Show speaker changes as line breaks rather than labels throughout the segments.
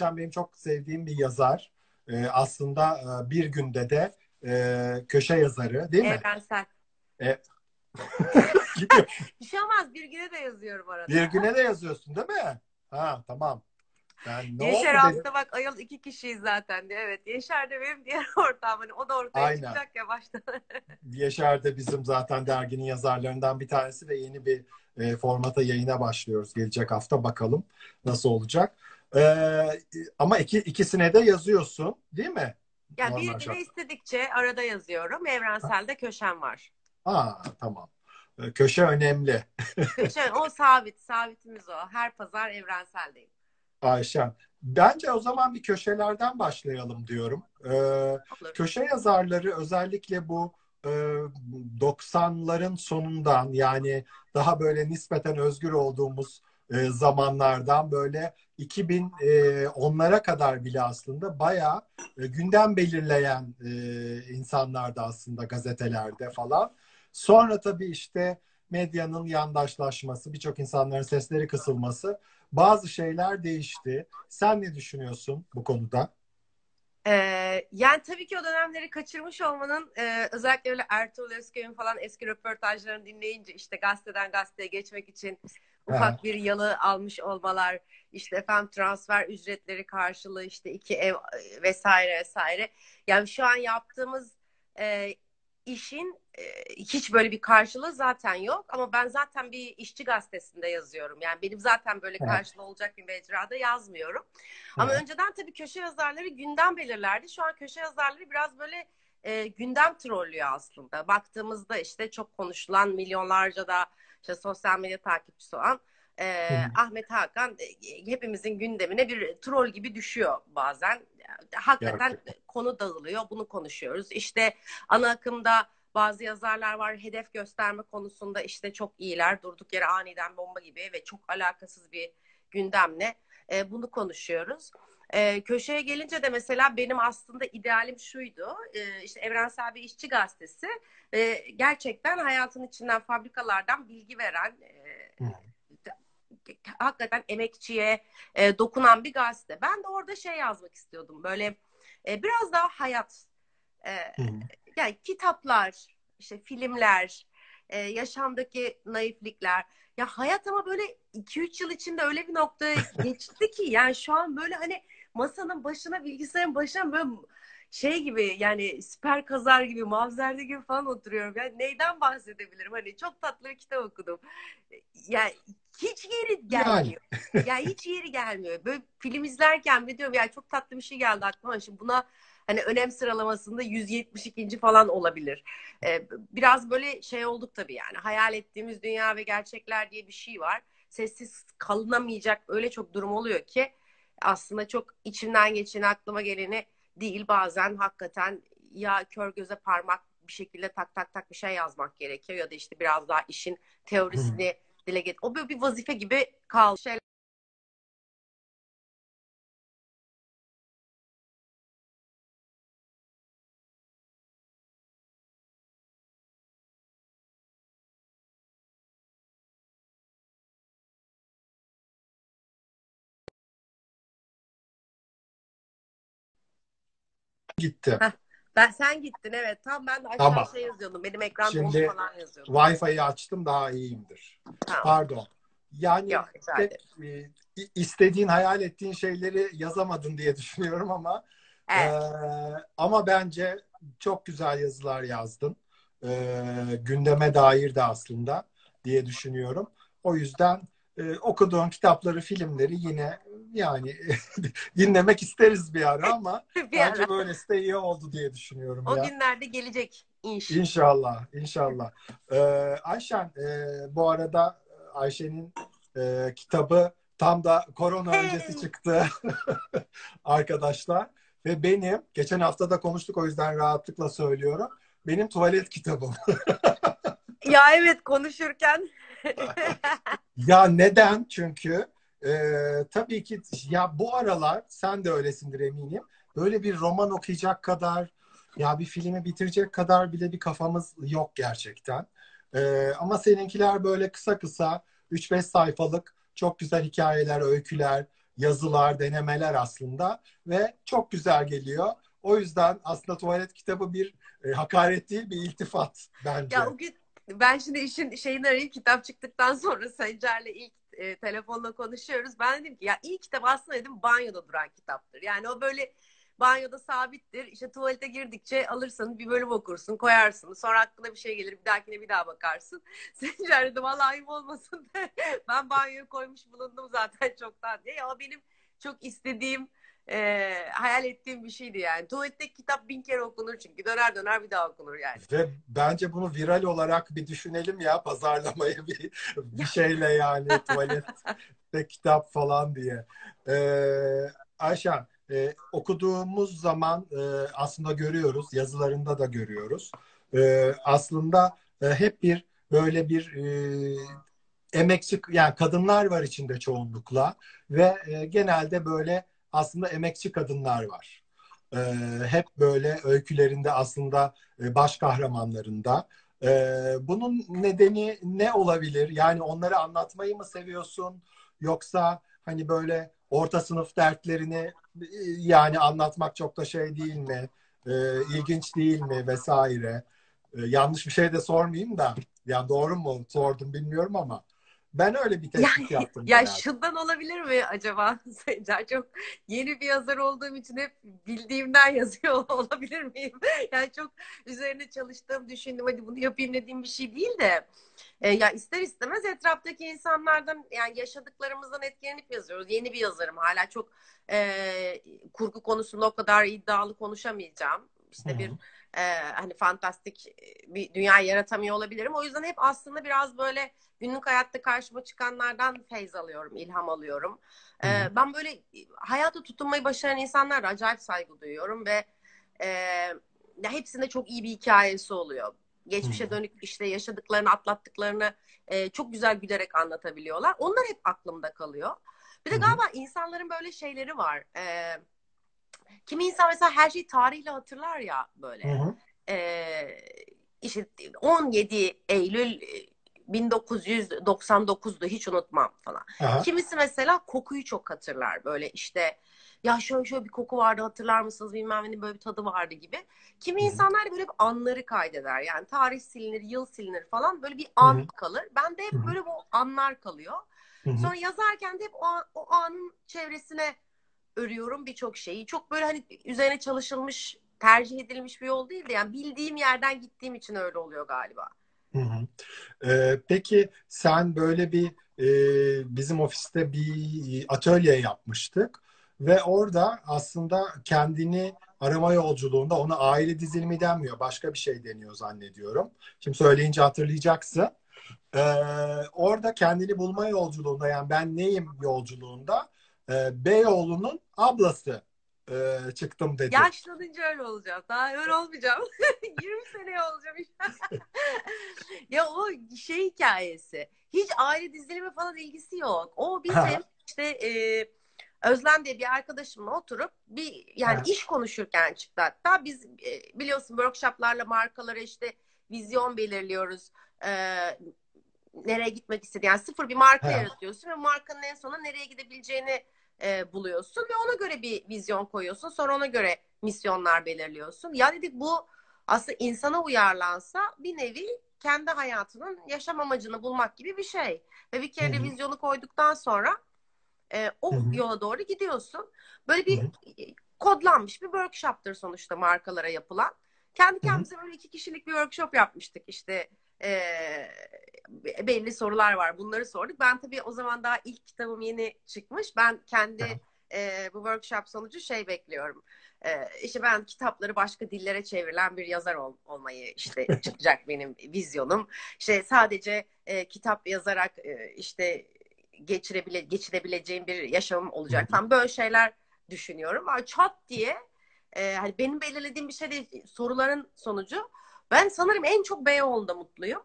Ayşen benim çok sevdiğim bir yazar. E, aslında e, bir günde de e, köşe yazarı değil mi?
Evrensel.
E,
Bir şey olmaz. Bir güne de yazıyorum arada.
bir güne de yazıyorsun değil mi? Ha tamam. Ben ne
Yaşar hafta bak ayol iki kişiyiz zaten diye. Evet. Yaşar da benim diğer ortağım. Hani o da ortaya
Aynen.
çıkacak ya baştan.
Yaşar da bizim zaten derginin yazarlarından bir tanesi ve yeni bir e, formata yayına başlıyoruz gelecek hafta bakalım nasıl olacak. E, ama iki, ikisine de yazıyorsun değil mi?
Ya
Normal
bir güne
şart.
istedikçe arada yazıyorum. Evrenselde köşem var.
Aa tamam. E, köşe önemli.
Köşe, o sabit. Sabitimiz o. Her pazar evrenseldeyim.
Ayşen. Bence o zaman bir köşelerden başlayalım diyorum. E,
Olur.
köşe yazarları özellikle bu e, 90'ların sonundan yani daha böyle nispeten özgür olduğumuz e, zamanlardan böyle 2010'lara kadar bile aslında bayağı e, gündem belirleyen e, insanlardı aslında gazetelerde falan. Sonra tabii işte medyanın yandaşlaşması, birçok insanların sesleri kısılması bazı şeyler değişti. Sen ne düşünüyorsun bu konuda?
Ee, yani tabii ki o dönemleri kaçırmış olmanın e, özellikle öyle Ertuğrul Özköy'ün falan eski röportajlarını dinleyince işte gazeteden gazeteye geçmek için ufak bir yalı almış olmalar işte efendim transfer ücretleri karşılığı işte iki ev e, vesaire vesaire. Yani şu an yaptığımız e, işin e, hiç böyle bir karşılığı zaten yok ama ben zaten bir işçi gazetesinde yazıyorum. Yani benim zaten böyle
Evet.
karşılığı olacak bir mecrada yazmıyorum. Ama
Evet.
önceden tabii köşe yazarları gündem belirlerdi. Şu an köşe yazarları biraz böyle e, gündem trollüyor aslında. Baktığımızda işte çok konuşulan milyonlarca da işte sosyal medya takipçisi olan e. Ahmet Hakan e, hepimizin gündemine bir troll gibi düşüyor bazen. Hakikaten konu dağılıyor. Bunu konuşuyoruz. İşte ana akımda bazı yazarlar var hedef gösterme konusunda işte çok iyiler. Durduk yere aniden bomba gibi ve çok alakasız bir gündemle e, bunu konuşuyoruz. E, köşeye gelince de mesela benim aslında idealim şuydu. E, işte Evrensel bir işçi gazetesi. E, gerçekten hayatın içinden fabrikalardan bilgi veren e,
Hı.
hakikaten emekçiye e, dokunan bir gazete. Ben de orada şey yazmak istiyordum. Böyle e, biraz daha hayat e,
Hı.
yani kitaplar, işte filmler, e, yaşamdaki naiflikler. Ya hayat ama böyle 2-3 yıl içinde öyle bir noktaya geçti ki yani şu an böyle hani masanın başına bilgisayarın başına böyle şey gibi yani süper kazar gibi mavzerde gibi falan oturuyorum. Yani neyden bahsedebilirim? Hani çok tatlı bir kitap okudum. Yani hiç yeri gelmiyor. Yani hiç yeri gelmiyor. Böyle film izlerken bir diyorum yani çok tatlı bir şey geldi aklıma. Şimdi buna hani önem sıralamasında 172. falan olabilir. Ee, biraz böyle şey olduk tabii yani. Hayal ettiğimiz dünya ve gerçekler diye bir şey var. Sessiz kalınamayacak öyle çok durum oluyor ki aslında çok içimden geçeni aklıma geleni değil. Bazen hakikaten ya kör göze parmak bir şekilde tak tak tak bir şey yazmak gerekiyor ya da işte biraz daha işin teorisini dile get. O böyle bir vazife gibi kaldı. Şeyler
Gitti.
Ben sen gittin evet. Tam ben de aşağı
Tamam.
şey yazıyordum. Benim ekran
Şimdi-
falan yazıyordum.
Wi-Fi'yi açtım daha iyiyimdir.
Tamam.
Pardon. Yani
Yok,
hep, e, istediğin, hayal ettiğin şeyleri yazamadın diye düşünüyorum ama
Evet.
Ee, ama bence çok güzel yazılar yazdın. Ee, gündeme dair de aslında diye düşünüyorum. O yüzden e, okuduğun kitapları, filmleri yine yani dinlemek isteriz bir ara ama
Bir
bence
ara.
böylesi de iyi oldu diye düşünüyorum
O
ya.
günlerde gelecek inş.
İnşallah, inşallah. Ee, Ayşen, e, bu arada Ayşe'nin e, kitabı tam da korona öncesi çıktı arkadaşlar. Ve benim, geçen hafta da konuştuk o yüzden rahatlıkla söylüyorum. Benim tuvalet kitabım.
Ya evet konuşurken
ya neden? Çünkü e, tabii ki ya bu aralar sen de öylesindir eminim. Böyle bir roman okuyacak kadar ya bir filmi bitirecek kadar bile bir kafamız yok gerçekten. E, ama seninkiler böyle kısa kısa 3-5 sayfalık çok güzel hikayeler, öyküler yazılar, denemeler aslında ve çok güzel geliyor. O yüzden aslında tuvalet kitabı bir e, hakaret değil, bir iltifat bence.
Ya o gün ben şimdi işin şeyini arayayım kitap çıktıktan sonra Sencer'le ilk e, telefonla konuşuyoruz. Ben dedim ki ya iyi kitap aslında dedim banyoda duran kitaptır. Yani o böyle banyoda sabittir. İşte tuvalete girdikçe alırsın bir bölüm okursun koyarsın. Sonra aklına bir şey gelir bir dahakine bir daha bakarsın. Sencer dedim vallahi ayıp olmasın ben banyoya koymuş bulundum zaten çoktan diye. Ya benim çok istediğim e, hayal ettiğim bir şeydi yani. Tuvalette kitap bin kere okunur çünkü. Döner döner bir daha okunur yani.
Ve bence bunu viral olarak bir düşünelim ya pazarlamayı bir, bir şeyle yani tuvalette kitap falan diye. Ee, Ayşen e, okuduğumuz zaman e, aslında görüyoruz, yazılarında da görüyoruz. E, aslında e, hep bir böyle bir e, emekçi yani kadınlar var içinde çoğunlukla ve e, genelde böyle aslında emekçi kadınlar var. E, hep böyle öykülerinde aslında e, baş kahramanlarında. E, bunun nedeni ne olabilir? Yani onları anlatmayı mı seviyorsun? Yoksa hani böyle orta sınıf dertlerini e, yani anlatmak çok da şey değil mi? E, ilginç değil mi vesaire? E, yanlış bir şey de sormayayım da. Yani doğru mu sordum bilmiyorum ama. Ben öyle bir tespit
ya,
yaptım.
Ya genelde. şundan olabilir mi acaba? Çok yeni bir yazar olduğum için hep bildiğimden yazıyor olabilir miyim? Yani çok üzerine çalıştığım, düşündüm hadi bunu yapayım dediğim bir şey değil de e, ya ister istemez etraftaki insanlardan yani yaşadıklarımızdan etkilenip yazıyoruz. Yeni bir yazarım hala çok e, kurgu konusunda o kadar iddialı konuşamayacağım. İşte Hı-hı. bir e, hani fantastik bir dünya yaratamıyor olabilirim. O yüzden hep aslında biraz böyle günlük hayatta karşıma çıkanlardan feyz alıyorum, ilham alıyorum. E, ben böyle hayata tutunmayı başaran insanlara acayip saygı duyuyorum ve e, ya hepsinde çok iyi bir hikayesi oluyor. Geçmişe dönük işte yaşadıklarını, atlattıklarını e, çok güzel gülerek anlatabiliyorlar. Onlar hep aklımda kalıyor. Bir de galiba insanların böyle şeyleri var. E, Kimi insan mesela her şeyi tarihle hatırlar ya böyle. Hı hı. Ee, işte 17 Eylül 1999'du hiç unutmam falan. Aha. Kimisi mesela kokuyu çok hatırlar böyle işte ya şöyle şöyle bir koku vardı hatırlar mısınız bilmem ne böyle bir tadı vardı gibi. Kimi Hı-hı. insanlar böyle bir anları kaydeder yani tarih silinir yıl silinir falan böyle bir an Hı-hı. kalır. Ben de hep böyle bu anlar kalıyor. Hı-hı. Sonra yazarken de hep o, o anın çevresine örüyorum birçok şeyi. Çok böyle hani üzerine çalışılmış, tercih edilmiş bir yol değil de yani bildiğim yerden gittiğim için öyle oluyor galiba.
Hı hı. Ee, peki sen böyle bir e, bizim ofiste bir atölye yapmıştık ve orada aslında kendini arama yolculuğunda ona aile dizilimi denmiyor. Başka bir şey deniyor zannediyorum. Şimdi söyleyince hatırlayacaksın. Ee, orada kendini bulma yolculuğunda yani ben neyim yolculuğunda e, Beyoğlu'nun ablası e, çıktım dedi.
Yaşlanınca öyle olacağım. Daha öyle olmayacağım. 20 seneye olacağım. ya o şey hikayesi. Hiç aile dizilimi falan ilgisi yok. O bizim işte e, Özlem diye bir arkadaşımla oturup bir yani ha. iş konuşurken çıktı hatta biz e, biliyorsun workshoplarla markalara işte vizyon belirliyoruz. E, nereye gitmek istediğini yani sıfır bir marka ha. yaratıyorsun ve markanın en sona nereye gidebileceğini e, buluyorsun ve ona göre bir vizyon koyuyorsun. Sonra ona göre misyonlar belirliyorsun. Ya dedik bu aslında insana uyarlansa bir nevi kendi hayatının yaşam amacını bulmak gibi bir şey. Ve bir kere de vizyonu koyduktan sonra e, o Hı-hı. yola doğru gidiyorsun. Böyle bir Hı-hı. kodlanmış bir workshop'tır sonuçta markalara yapılan. Kendi kendimize böyle iki kişilik bir workshop yapmıştık işte e, belli sorular var. Bunları sorduk. Ben tabii o zaman daha ilk kitabım yeni çıkmış. Ben kendi e, bu workshop sonucu şey bekliyorum. E, işte ben kitapları başka dillere çevrilen bir yazar ol, olmayı işte çıkacak benim vizyonum. İşte sadece e, kitap yazarak e, işte geçirebile geçirebileceğim bir yaşamım olacak. Tam böyle şeyler düşünüyorum. Ama çat diye e, hani benim belirlediğim bir şey değil. Soruların sonucu ben sanırım en çok Beyoğlu'nda mutluyum.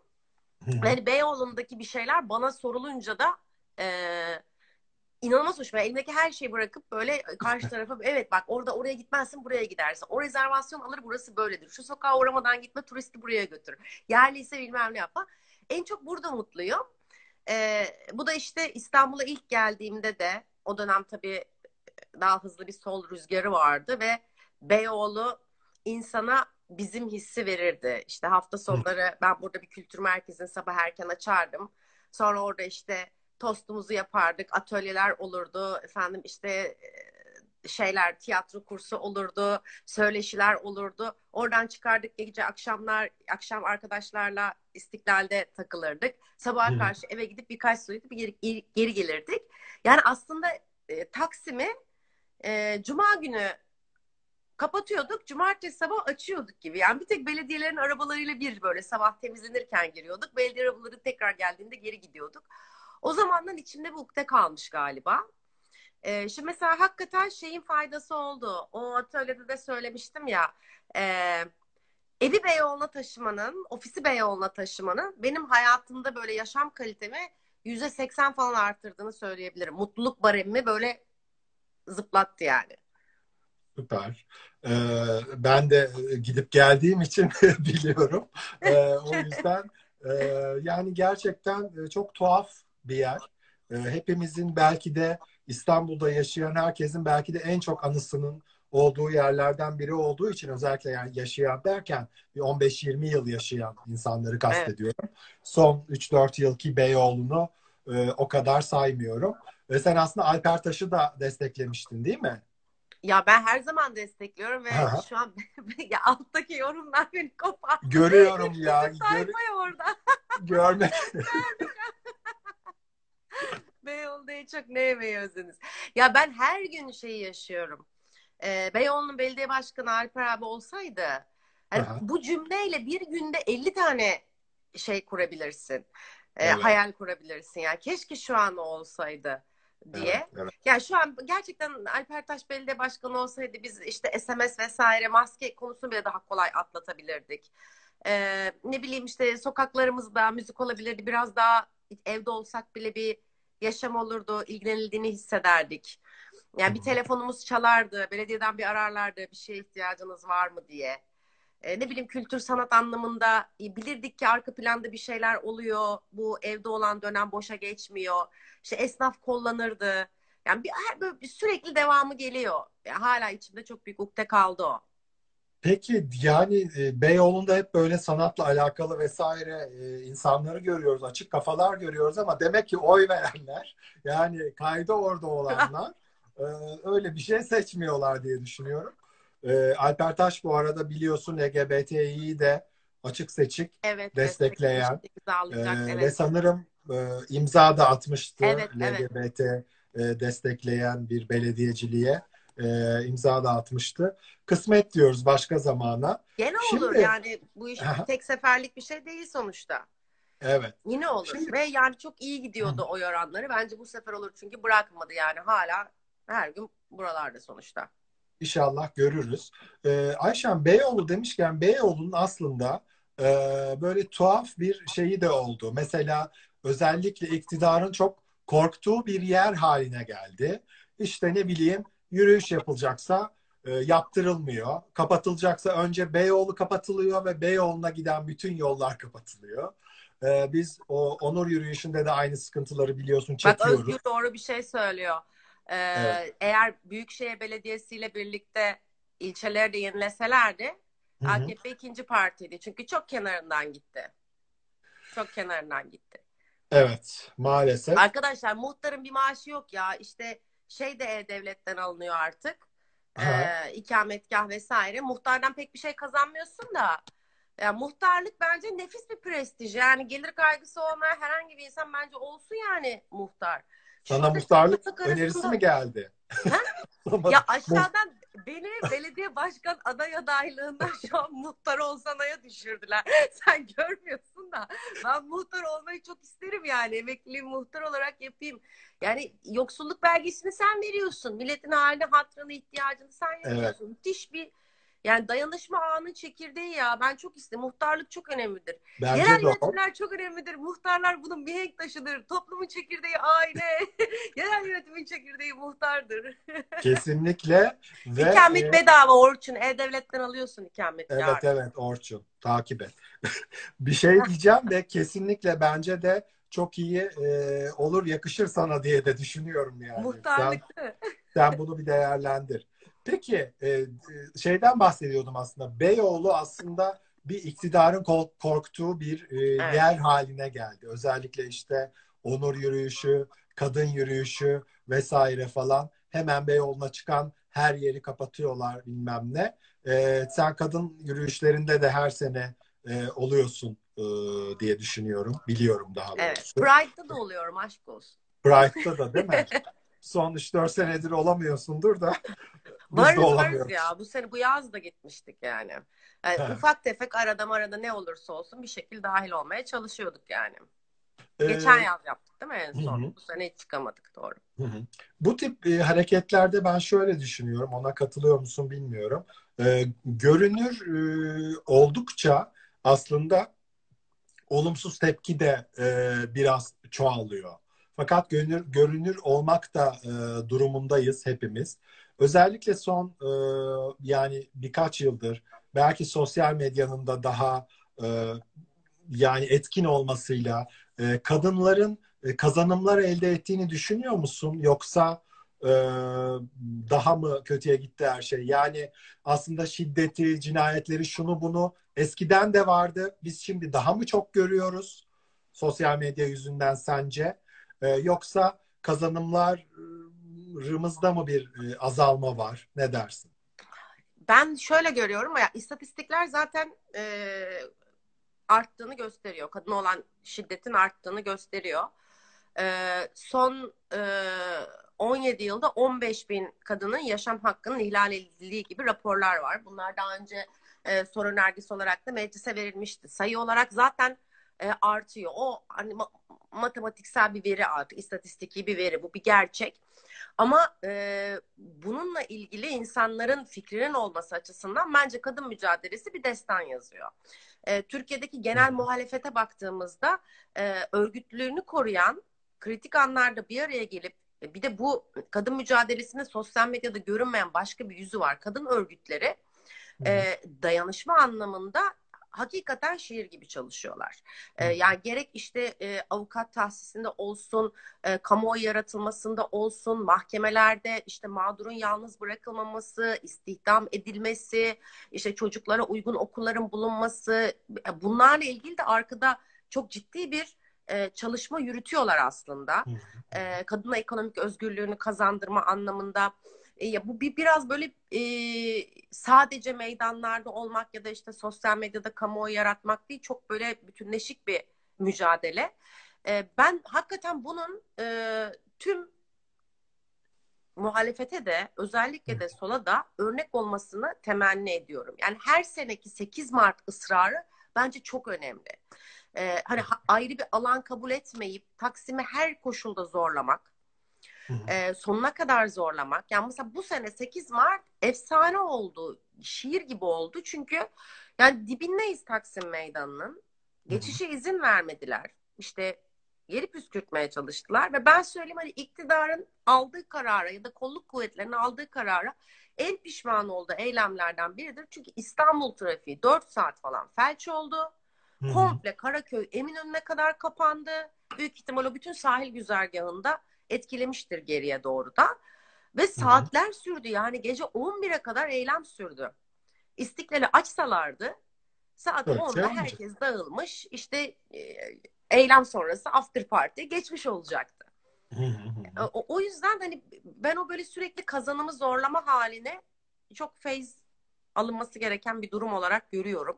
Yani Beyoğlu'ndaki bir şeyler bana sorulunca da e, inanılmaz hoşuma. Elimdeki her şeyi bırakıp böyle karşı tarafa evet bak orada oraya gitmezsin buraya gidersin. O rezervasyon alır burası böyledir. Şu sokağa uğramadan gitme turisti buraya götür. Yerliyse bilmem ne yapma. En çok burada mutluyum. E, bu da işte İstanbul'a ilk geldiğimde de o dönem tabii daha hızlı bir sol rüzgarı vardı ve Beyoğlu insana bizim hissi verirdi. İşte hafta sonları ben burada bir kültür merkezini sabah erken açardım. Sonra orada işte tostumuzu yapardık, atölyeler olurdu. Efendim işte e, şeyler, tiyatro kursu olurdu, söyleşiler olurdu. Oradan çıkardık gece akşamlar, akşam arkadaşlarla istiklalde takılırdık. Sabaha karşı eve gidip birkaç su içip geri, geri gelirdik. Yani aslında e, Taksim'i e, Cuma günü kapatıyorduk. Cumartesi sabah açıyorduk gibi. Yani bir tek belediyelerin arabalarıyla bir böyle sabah temizlenirken giriyorduk. Belediye arabaları tekrar geldiğinde geri gidiyorduk. O zamandan içimde bu ukde kalmış galiba. Ee, şimdi mesela hakikaten şeyin faydası oldu. O atölyede de söylemiştim ya. E, evi Beyoğlu'na taşımanın, ofisi Beyoğlu'na taşımanın benim hayatımda böyle yaşam kalitemi yüzde seksen falan arttırdığını söyleyebilirim. Mutluluk baremimi böyle zıplattı yani.
Süper. Ee, ben de gidip geldiğim için biliyorum. Ee, o yüzden e, yani gerçekten e, çok tuhaf bir yer. E, hepimizin belki de İstanbul'da yaşayan herkesin belki de en çok anısının olduğu yerlerden biri olduğu için özellikle yani yaşayan derken bir 15-20 yıl yaşayan insanları kastediyorum. Evet. Son 3-4 yılki Beyoğlu'nu e, o kadar saymıyorum. Ve sen aslında Alper Taş'ı da desteklemiştin değil mi?
Ya ben her zaman destekliyorum ve Aha. şu an ya alttaki yorumlar beni kopar.
Görüyorum ya.
Sayfa gör... orada.
Görme.
Beyoğlu'da çok ne yemeği özlediniz? Ya ben her gün şeyi yaşıyorum. Ee, Beyoğlu'nun belediye başkanı Alper abi olsaydı yani bu cümleyle bir günde 50 tane şey kurabilirsin. Ee, evet. Hayal kurabilirsin. Yani keşke şu an olsaydı diye. Evet, evet. Yani şu an gerçekten Alper Taş Belediye Başkanı olsaydı biz işte SMS vesaire maske konusunu bile daha kolay atlatabilirdik. Ee, ne bileyim işte sokaklarımızda müzik olabilirdi. Biraz daha evde olsak bile bir yaşam olurdu. ilgilenildiğini hissederdik. Yani bir telefonumuz çalardı. Belediyeden bir ararlardı. Bir şeye ihtiyacınız var mı diye. Ee, ne bileyim kültür sanat anlamında e, bilirdik ki arka planda bir şeyler oluyor. Bu evde olan dönem boşa geçmiyor işte esnaf kullanırdı. Yani bir, böyle bir sürekli devamı geliyor. Yani hala içimde çok büyük ukde kaldı o.
Peki yani e, Beyoğlu'nda hep böyle sanatla alakalı vesaire e, insanları görüyoruz, açık kafalar görüyoruz ama demek ki oy verenler yani kaydı orada olanlar e, öyle bir şey seçmiyorlar diye düşünüyorum. E, Alper Taş bu arada biliyorsun LGBTİ'yi de açık seçik
evet,
destekleyen e, evet. ve sanırım e, imza da atmıştı evet, LGBT evet. E, destekleyen bir belediyeciliğe e, imza da atmıştı. Kısmet diyoruz başka zamana.
Gene Şimdi, olur yani bu iş tek seferlik bir şey değil sonuçta.
Evet.
Yine olur Şimdi, ve yani çok iyi gidiyordu hı. o oranları. Bence bu sefer olur çünkü bırakmadı yani hala her gün buralarda sonuçta.
İnşallah görürüz. Ee, Ayşen Beyoğlu demişken Beyoğlu'nun aslında e, böyle tuhaf bir şeyi de oldu. Mesela özellikle iktidarın çok korktuğu bir yer haline geldi. İşte ne bileyim yürüyüş yapılacaksa e, yaptırılmıyor. Kapatılacaksa önce Beyoğlu kapatılıyor ve Beyoğlu'na giden bütün yollar kapatılıyor. E, biz o onur yürüyüşünde de aynı sıkıntıları biliyorsun çekiyoruz.
Bak Özgür doğru bir şey söylüyor. Ee, evet. Eğer Büyükşehir Belediyesi ile birlikte ilçeleri de yenileselerdi Hı-hı. AKP ikinci partiydi. Çünkü çok kenarından gitti. Çok kenarından gitti.
Evet maalesef.
Arkadaşlar muhtarın bir maaşı yok ya işte şey de E-Devlet'ten alınıyor artık. Ee, ikametgah vesaire. Muhtardan pek bir şey kazanmıyorsun da. Yani muhtarlık bence nefis bir prestij. Yani gelir kaygısı olmayan herhangi bir insan bence olsun yani muhtar.
Sana muhtarlık önerisi mi geldi?
ya aşağıdan beni belediye başkan aday adaylığından şu an muhtar olsanaya düşürdüler. Sen görmüyorsun da ben muhtar olmayı çok isterim yani. Emekliliği muhtar olarak yapayım. Yani yoksulluk belgesini sen veriyorsun. Milletin haline hatrını ihtiyacını sen yapıyorsun. Evet. Müthiş bir yani dayanışma ağının çekirdeği ya. Ben çok istedim. Muhtarlık çok önemlidir. Bence Yerel yönetimler çok önemlidir. Muhtarlar bunun mihenk taşıdır. Toplumun çekirdeği aile. Yerel yönetimin çekirdeği muhtardır.
Kesinlikle.
Ve, ikamet e... bedava Orçun. E-Devlet'ten alıyorsun ikamet.
Evet evet Orçun. Takip et. bir şey diyeceğim de kesinlikle bence de çok iyi e, olur, yakışır sana diye de düşünüyorum yani.
Muhtarlık
sen, sen bunu bir değerlendir. Peki e, şeyden bahsediyordum aslında. Beyoğlu aslında bir iktidarın korktuğu bir e, evet. yer haline geldi. Özellikle işte onur yürüyüşü, kadın yürüyüşü vesaire falan. Hemen Beyoğlu'na çıkan her yeri kapatıyorlar bilmem ne. E, sen kadın yürüyüşlerinde de her sene e, oluyorsun e, diye düşünüyorum. Biliyorum daha doğrusu.
Evet. Pride'da da oluyorum aşk olsun.
Pride'da da değil mi? Son 3-4 senedir olamıyorsundur da.
Varız varız ya. Bu sene bu yaz da gitmiştik yani. yani ufak tefek arada arada ne olursa olsun bir şekilde dahil olmaya çalışıyorduk yani. Ee, Geçen yaz yaptık değil mi en son? Hı-hı. Bu sene hiç çıkamadık doğru.
Hı-hı. Bu tip e, hareketlerde ben şöyle düşünüyorum. Ona katılıyor musun bilmiyorum. E, görünür e, oldukça aslında olumsuz tepki de e, biraz çoğalıyor. Fakat görünür, görünür olmak da e, durumundayız hepimiz. Özellikle son e, yani birkaç yıldır belki sosyal medyanın da daha e, yani etkin olmasıyla e, kadınların e, kazanımlar elde ettiğini düşünüyor musun? Yoksa e, daha mı kötüye gitti her şey? Yani aslında şiddeti, cinayetleri, şunu bunu eskiden de vardı. Biz şimdi daha mı çok görüyoruz sosyal medya yüzünden sence? E, yoksa kazanımlarımızda mı bir e, azalma var? Ne dersin?
Ben şöyle görüyorum ya istatistikler zaten e, arttığını gösteriyor. Kadın olan şiddetin arttığını gösteriyor. E, son e, 17 yılda 15 bin kadının yaşam hakkının ihlal edildiği gibi raporlar var. Bunlar daha önce e, soru önergesi olarak da meclise verilmişti. Sayı olarak zaten e, artıyor. O hani ma- matematiksel bir veri artık, istatistiki bir veri. Bu bir gerçek. Ama e, bununla ilgili insanların fikrinin olması açısından bence kadın mücadelesi bir destan yazıyor. E, Türkiye'deki genel muhalefete baktığımızda e, örgütlülüğünü koruyan kritik anlarda bir araya gelip e, bir de bu kadın mücadelesinde sosyal medyada görünmeyen başka bir yüzü var. Kadın örgütleri e, dayanışma anlamında hakikaten şiir gibi çalışıyorlar. E, yani gerek işte e, avukat tahsisinde olsun, e, kamuoyu yaratılmasında olsun, mahkemelerde işte mağdurun yalnız bırakılmaması, istihdam edilmesi, işte çocuklara uygun okulların bulunması, e, bunlarla ilgili de arkada çok ciddi bir e, çalışma yürütüyorlar aslında. E, kadına ekonomik özgürlüğünü kazandırma anlamında. E, ya bu bir biraz böyle e, sadece meydanlarda olmak ya da işte sosyal medyada kamuoyu yaratmak değil, çok böyle bütünleşik bir mücadele. E, ben hakikaten bunun e, tüm muhalefete de özellikle de sola da örnek olmasını temenni ediyorum. Yani her seneki 8 Mart ısrarı bence çok önemli e, hani ayrı bir alan kabul etmeyip Taksim'i her koşulda zorlamak, e, sonuna kadar zorlamak. Yani mesela bu sene 8 Mart efsane oldu, şiir gibi oldu. Çünkü yani dibindeyiz Taksim Meydanı'nın. Geçişe izin vermediler. İşte yeri püskürtmeye çalıştılar ve ben söyleyeyim hani iktidarın aldığı karara ya da kolluk kuvvetlerinin aldığı karara en pişman olduğu eylemlerden biridir. Çünkü İstanbul trafiği 4 saat falan felç oldu. Hı-hı. Komple Karaköy Eminönü'ne kadar kapandı. Büyük ihtimal o bütün sahil güzergahında etkilemiştir geriye doğru da. Ve saatler Hı-hı. sürdü yani gece 11'e kadar eylem sürdü. İstiklal'i açsalardı saat evet, 10'da herkes dağılmış işte e, eylem sonrası after party geçmiş olacaktı. o, o yüzden hani ben o böyle sürekli kazanımı zorlama haline çok feyz alınması gereken bir durum olarak görüyorum.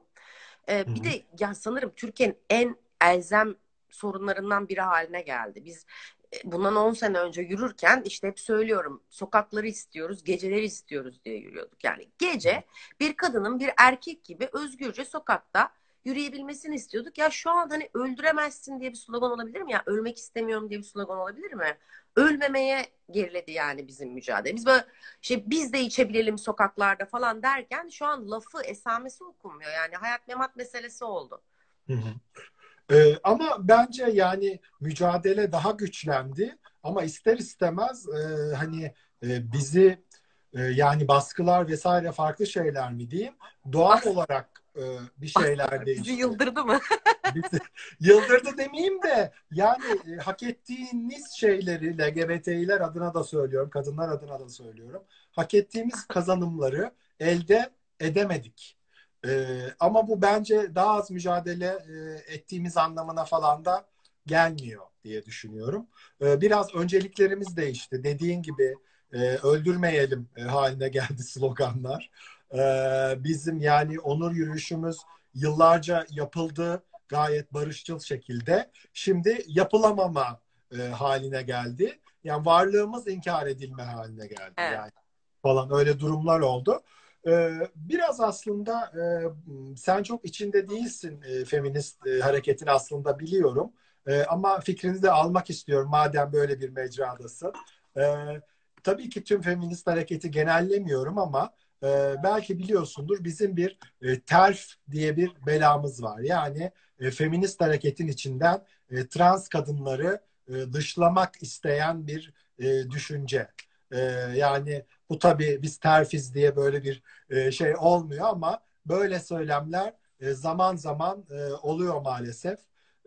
Ee, bir de ya sanırım Türkiye'nin en elzem sorunlarından biri haline geldi. Biz e, bundan 10 sene önce yürürken işte hep söylüyorum sokakları istiyoruz, geceleri istiyoruz diye yürüyorduk. Yani gece bir kadının bir erkek gibi özgürce sokakta yürüyebilmesini istiyorduk. Ya şu an hani öldüremezsin diye bir slogan olabilir mi? Ya ölmek istemiyorum diye bir slogan olabilir mi? Ölmemeye geriledi yani bizim mücadele. Biz böyle şey biz de içebilelim sokaklarda falan derken şu an lafı esamesi okunmuyor. Yani hayat memat meselesi oldu.
Hı hı. Ee, ama bence yani mücadele daha güçlendi ama ister istemez e, hani e, bizi e, yani baskılar vesaire farklı şeyler mi diyeyim? Doğal olarak e, bir şeyler değişti.
Bizi yıldırdı mı?
Bizi yıldırdı demeyeyim de yani e, hak ettiğiniz şeyleri LGBT'ler adına da söylüyorum, kadınlar adına da söylüyorum. Hak ettiğimiz kazanımları elde edemedik. E, ama bu bence daha az mücadele e, ettiğimiz anlamına falan da gelmiyor diye düşünüyorum. E, biraz önceliklerimiz değişti. Dediğin gibi e, öldürmeyelim e, haline geldi sloganlar. E, bizim yani onur yürüyüşümüz yıllarca yapıldı gayet barışçıl şekilde. Şimdi yapılamama e, haline geldi. Yani varlığımız inkar edilme haline geldi.
Evet.
Yani falan öyle durumlar oldu. Ee, biraz aslında e, sen çok içinde değilsin e, feminist e, hareketin aslında biliyorum. Ama fikrini de almak istiyorum madem böyle bir mecradasın. Tabii ki tüm feminist hareketi genellemiyorum ama belki biliyorsundur bizim bir TERF diye bir belamız var. Yani feminist hareketin içinden trans kadınları dışlamak isteyen bir düşünce. E, yani bu tabii biz terfiz diye böyle bir e, şey olmuyor ama böyle söylemler e, zaman zaman e, oluyor maalesef.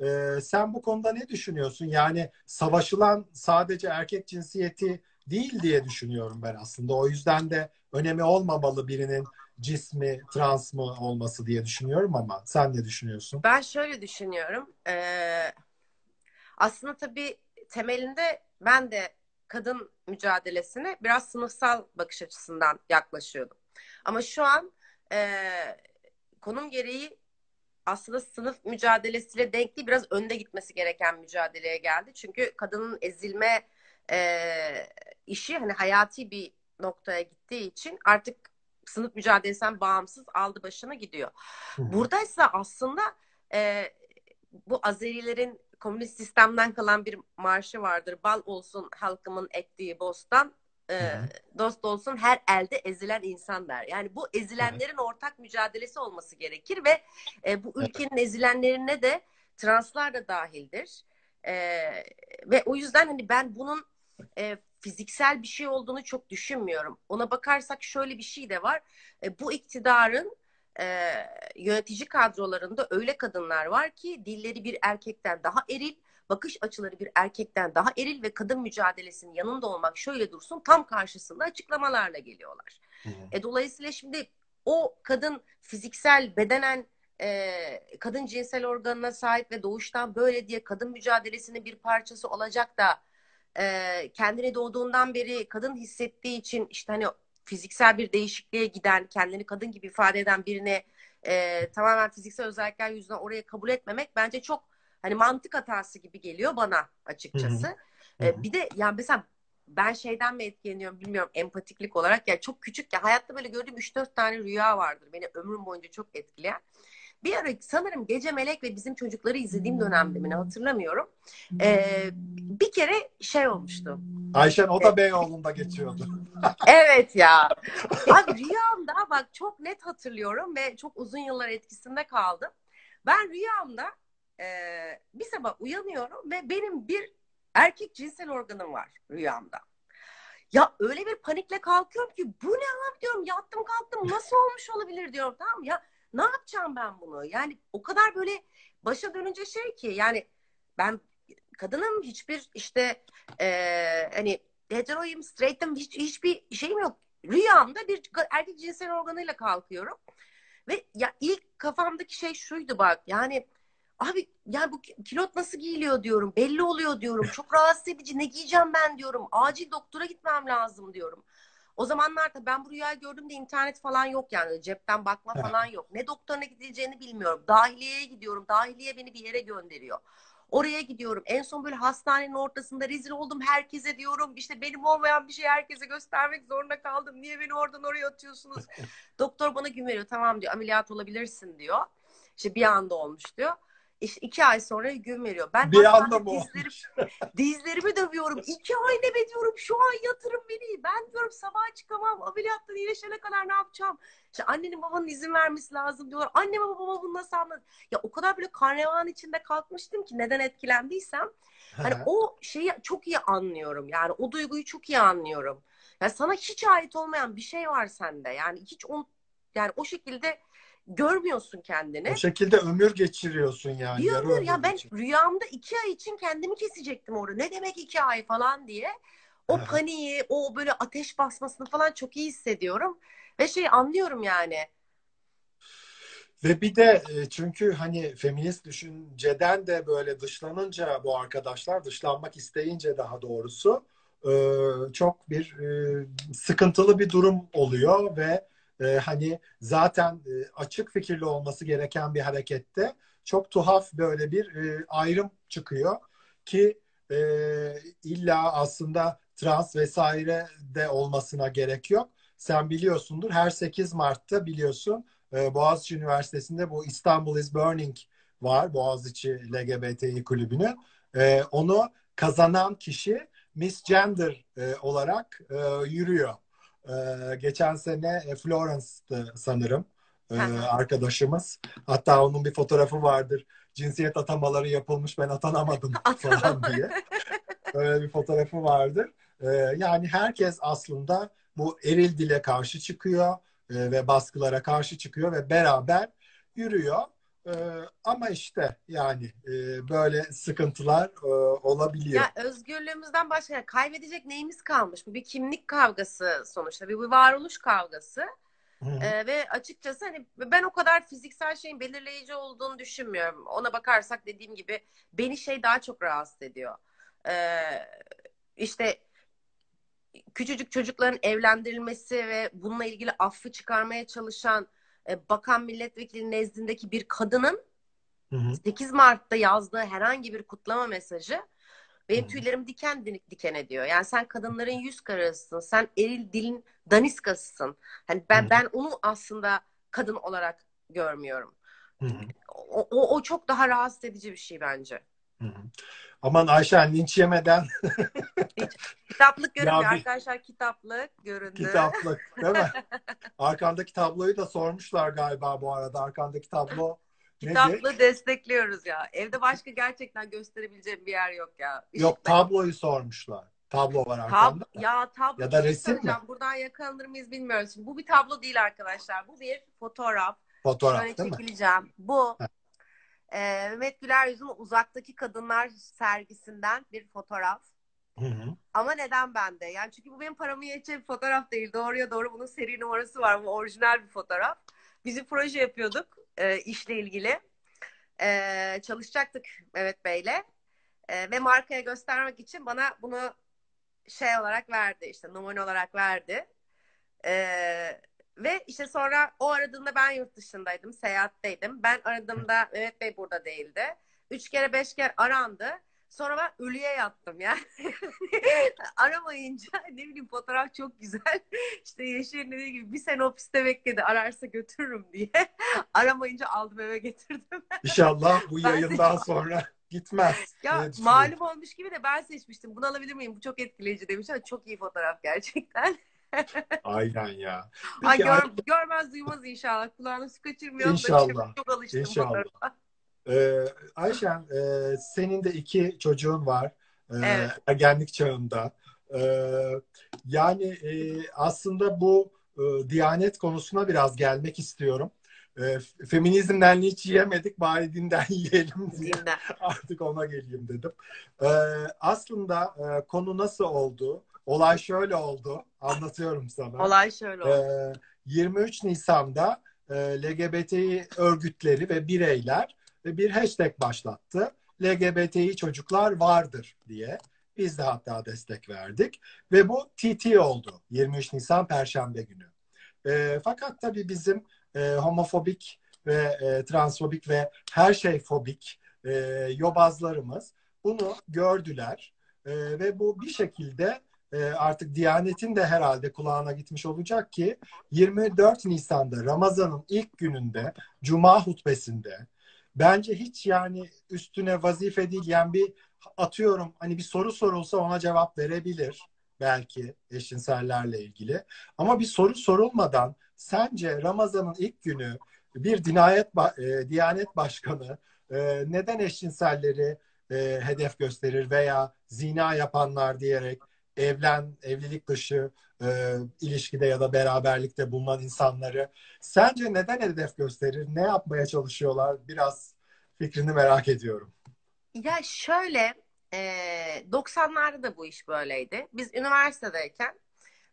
E, sen bu konuda ne düşünüyorsun? Yani savaşılan sadece erkek cinsiyeti değil diye düşünüyorum ben aslında. O yüzden de önemi olmamalı birinin cismi trans mı olması diye düşünüyorum ama sen ne düşünüyorsun?
Ben şöyle düşünüyorum. Ee, aslında tabii temelinde ben de kadın mücadelesine biraz sınıfsal bakış açısından yaklaşıyordum. Ama şu an e, konum gereği aslında sınıf mücadelesiyle denk değil biraz önde gitmesi gereken mücadeleye geldi. Çünkü kadının ezilme e, işi hani hayati bir noktaya gittiği için artık sınıf mücadelesinden bağımsız aldı başına gidiyor. Buradaysa aslında e, bu Azerilerin komünist sistemden kalan bir marşı vardır. Bal olsun halkımın ektiği bostan, e, dost olsun her elde ezilen insan der. Yani bu ezilenlerin ortak mücadelesi olması gerekir ve e, bu ülkenin ezilenlerine de translar da dahildir. E, ve o yüzden hani ben bunun e, fiziksel bir şey olduğunu çok düşünmüyorum. Ona bakarsak şöyle bir şey de var. E, bu iktidarın e, yönetici kadrolarında öyle kadınlar var ki dilleri bir erkekten daha eril, bakış açıları bir erkekten daha eril ve kadın mücadelesinin yanında olmak şöyle dursun tam karşısında açıklamalarla geliyorlar. Hı hı. E, dolayısıyla şimdi o kadın fiziksel, bedenen e, kadın cinsel organına sahip ve doğuştan böyle diye kadın mücadelesinin bir parçası olacak da e, kendini doğduğundan beri kadın hissettiği için işte hani fiziksel bir değişikliğe giden, kendini kadın gibi ifade eden birine e, tamamen fiziksel özellikler yüzünden oraya kabul etmemek bence çok hani mantık hatası gibi geliyor bana açıkçası. Hı hı. E, bir de yani mesela ben şeyden mi etkileniyorum bilmiyorum empatiklik olarak ya yani çok küçük ya hayatta böyle gördüğüm 3-4 tane rüya vardır beni ömrüm boyunca çok etkileyen. Bir ara sanırım Gece Melek ve bizim çocukları izlediğim dönemde mi hatırlamıyorum. Ee, bir kere şey olmuştu.
Ayşen o da Beyoğlu'nda geçiyordu.
evet ya. Abi rüyamda bak çok net hatırlıyorum ve çok uzun yıllar etkisinde kaldım. Ben rüyamda e, bir sabah uyanıyorum ve benim bir erkek cinsel organım var rüyamda. Ya öyle bir panikle kalkıyorum ki bu ne abi diyorum yattım kalktım nasıl olmuş olabilir diyorum tamam ya ne yapacağım ben bunu? Yani o kadar böyle başa dönünce şey ki yani ben kadınım hiçbir işte e, hani heteroyum, straight'im hiç, hiçbir şeyim yok. Rüyamda bir erkek cinsel organıyla kalkıyorum. Ve ya ilk kafamdaki şey şuydu bak yani abi ya bu kilot nasıl giyiliyor diyorum. Belli oluyor diyorum. Çok rahatsız edici. Ne giyeceğim ben diyorum. Acil doktora gitmem lazım diyorum. O zamanlarda ben bu rüyayı gördüğümde internet falan yok yani cepten bakma falan yok. Ne doktoruna gidileceğini bilmiyorum. Dahiliyeye gidiyorum. Dahiliye beni bir yere gönderiyor. Oraya gidiyorum. En son böyle hastanenin ortasında rezil oldum herkese diyorum. İşte benim olmayan bir şey herkese göstermek zorunda kaldım. Niye beni oradan oraya atıyorsunuz? Doktor bana gün veriyor. Tamam diyor ameliyat olabilirsin diyor. İşte bir anda olmuş diyor işte iki ay sonra gün veriyor. Ben
bir anda mı
dizlerim, dizlerimi dövüyorum. İki ay ne be diyorum şu an yatırın beni. Ben diyorum sabah çıkamam. Ameliyattan iyileşene kadar ne yapacağım? İşte annenin babanın izin vermesi lazım diyorlar. Anne baba baba bunu nasıl anladı? Ya o kadar böyle karnevan içinde kalkmıştım ki neden etkilendiysem. Hani o şeyi çok iyi anlıyorum. Yani o duyguyu çok iyi anlıyorum. Ya sana hiç ait olmayan bir şey var sende. Yani hiç on, yani o şekilde görmüyorsun kendini.
O şekilde ömür geçiriyorsun yani.
Bir ömür ya ben
geçir-
rüyamda iki ay için kendimi kesecektim orada. Ne demek iki ay falan diye. O
Aha.
paniği, o böyle ateş basmasını falan çok iyi hissediyorum. Ve şey anlıyorum yani.
Ve bir de e, çünkü hani feminist düşünceden de böyle dışlanınca bu arkadaşlar dışlanmak isteyince daha doğrusu e, çok bir e, sıkıntılı bir durum oluyor ve e, hani zaten e, açık fikirli olması gereken bir harekette çok tuhaf böyle bir e, ayrım çıkıyor ki e, illa aslında trans vesaire de olmasına gerek yok. Sen biliyorsundur her 8 Mart'ta biliyorsun e, Boğaziçi Üniversitesi'nde bu İstanbul is Burning var. Boğaziçi LGBTİ kulübünün. E, onu kazanan kişi Miss Gender e, olarak e, yürüyor. E, geçen sene e, Florence'dı sanırım e, arkadaşımız. Hatta onun bir fotoğrafı vardır. Cinsiyet atamaları yapılmış ben atanamadım falan diye. Öyle bir fotoğrafı vardır. E, yani herkes aslında bu eril dile karşı çıkıyor e, ve baskılara karşı çıkıyor ve beraber yürüyor. E, ama işte yani e, böyle sıkıntılar e, olabiliyor.
Ya özgürlüğümüzden başka kaybedecek neyimiz kalmış? Bu bir kimlik kavgası sonuçta. Bir, bir varoluş kavgası. Ee, ve açıkçası hani ben o kadar fiziksel şeyin belirleyici olduğunu düşünmüyorum. Ona bakarsak dediğim gibi beni şey daha çok rahatsız ediyor. Ee, işte küçücük çocukların evlendirilmesi ve bununla ilgili affı çıkarmaya çalışan bakan milletvekili nezdindeki bir kadının
Hı hı.
8 Mart'ta yazdığı herhangi bir kutlama mesajı benim tüylerim diken diken ediyor. Yani sen kadınların yüz karasısın. Sen eril dilin daniskasısın. Hani ben
hı.
ben onu aslında kadın olarak görmüyorum.
Hı hı.
O, o, o çok daha rahatsız edici bir şey bence.
Hı hı. Aman Ayşen linç yemeden
Kitaplık görünüyor
Ya bir-
arkadaşlar. Kitaplık göründü.
kitaplık değil mi? Arkandaki tabloyu da sormuşlar galiba bu arada. Arkandaki tablo nedir?
Kitaplığı destekliyoruz ya. Evde başka gerçekten gösterebileceğim bir yer yok ya.
Yok
Işıkla-
tabloyu sormuşlar. Tablo var
Tab
arkanda.
ya tablo
Ya da
şey
resim mi?
Buradan yakalanır mıyız bilmiyoruz. Şimdi bu bir tablo değil arkadaşlar. Bu bir fotoğraf.
Fotoğraf
Şöyle
değil mi?
çekileceğim. Bu
Ha.
E, Mehmet Güler Yüz'ün Uzaktaki Kadınlar sergisinden bir fotoğraf.
Hı hı.
Ama neden bende? Yani çünkü bu benim paramı yetecek bir fotoğraf değil. Doğruya doğru bunun seri numarası var. Bu orijinal bir fotoğraf. Biz bir proje yapıyorduk e, işle ilgili. E, çalışacaktık Mehmet Bey'le. E, ve markaya göstermek için bana bunu şey olarak verdi işte numune olarak verdi. E, ve işte sonra o aradığında ben yurt dışındaydım, seyahatteydim. Ben aradığımda Mehmet Bey burada değildi. Üç kere beş kere arandı. Sonra ben ölüye yattım ya. Aramayınca ne bileyim fotoğraf çok güzel. İşte Yeşil'in dediği gibi bir sene ofiste bekledi ararsa götürürüm diye. Aramayınca aldım eve getirdim.
İnşallah bu
Ben de-
yayından sonra gitmez.
Ya malum olmuş gibi de ben seçmiştim. Bunu alabilir miyim? Bu çok etkileyici demiş. ama Çok iyi fotoğraf gerçekten.
Aynen ya.
Ay
Peki,
gör, görmez duymaz inşallah. Kulağına su kaçırmıyorum da
İnşallah.
şimdi çok alıştım
İnşallah. Ee, Ayşen, e, senin de iki çocuğun var. Ee,
Evet.
Ergenlik çağında. Ee, yani e, aslında bu e, Diyanet konusuna biraz gelmek istiyorum. E, feminizmden hiç yiyemedik, bari dinden yiyelim diye
Dinle.
artık ona geleyim dedim. Ee, aslında e, konu nasıl oldu? Olay şöyle oldu. Anlatıyorum sana.
Olay şöyle oldu.
Ee, 23 Nisan'da e, LGBTİ örgütleri ve bireyler bir hashtag başlattı. LGBTİ çocuklar vardır diye. Biz de hatta destek verdik. Ve bu TT oldu. 23 Nisan Perşembe günü. E, fakat tabii bizim e, homofobik ve e, transfobik ve her şey fobik e, yobazlarımız bunu gördüler. E, ve bu bir şekilde e, artık Diyanet'in de herhalde kulağına gitmiş olacak ki 24 Nisan'da Ramazan'ın ilk gününde Cuma hutbesinde bence hiç yani üstüne vazife değil yani bir atıyorum hani bir soru sorulsa ona cevap verebilir belki eşcinsellerle ilgili. Ama bir soru sorulmadan sence Ramazan'ın ilk günü bir dinayet e, Diyanet Başkanı e, neden eşcinselleri e, hedef gösterir veya zina yapanlar diyerek evlen, evlilik dışı e, ilişkide ya da beraberlikte bulunan insanları sence neden hedef gösterir? Ne yapmaya çalışıyorlar? Biraz fikrini merak ediyorum.
Ya şöyle e, 90'larda da bu iş böyleydi. Biz üniversitedeyken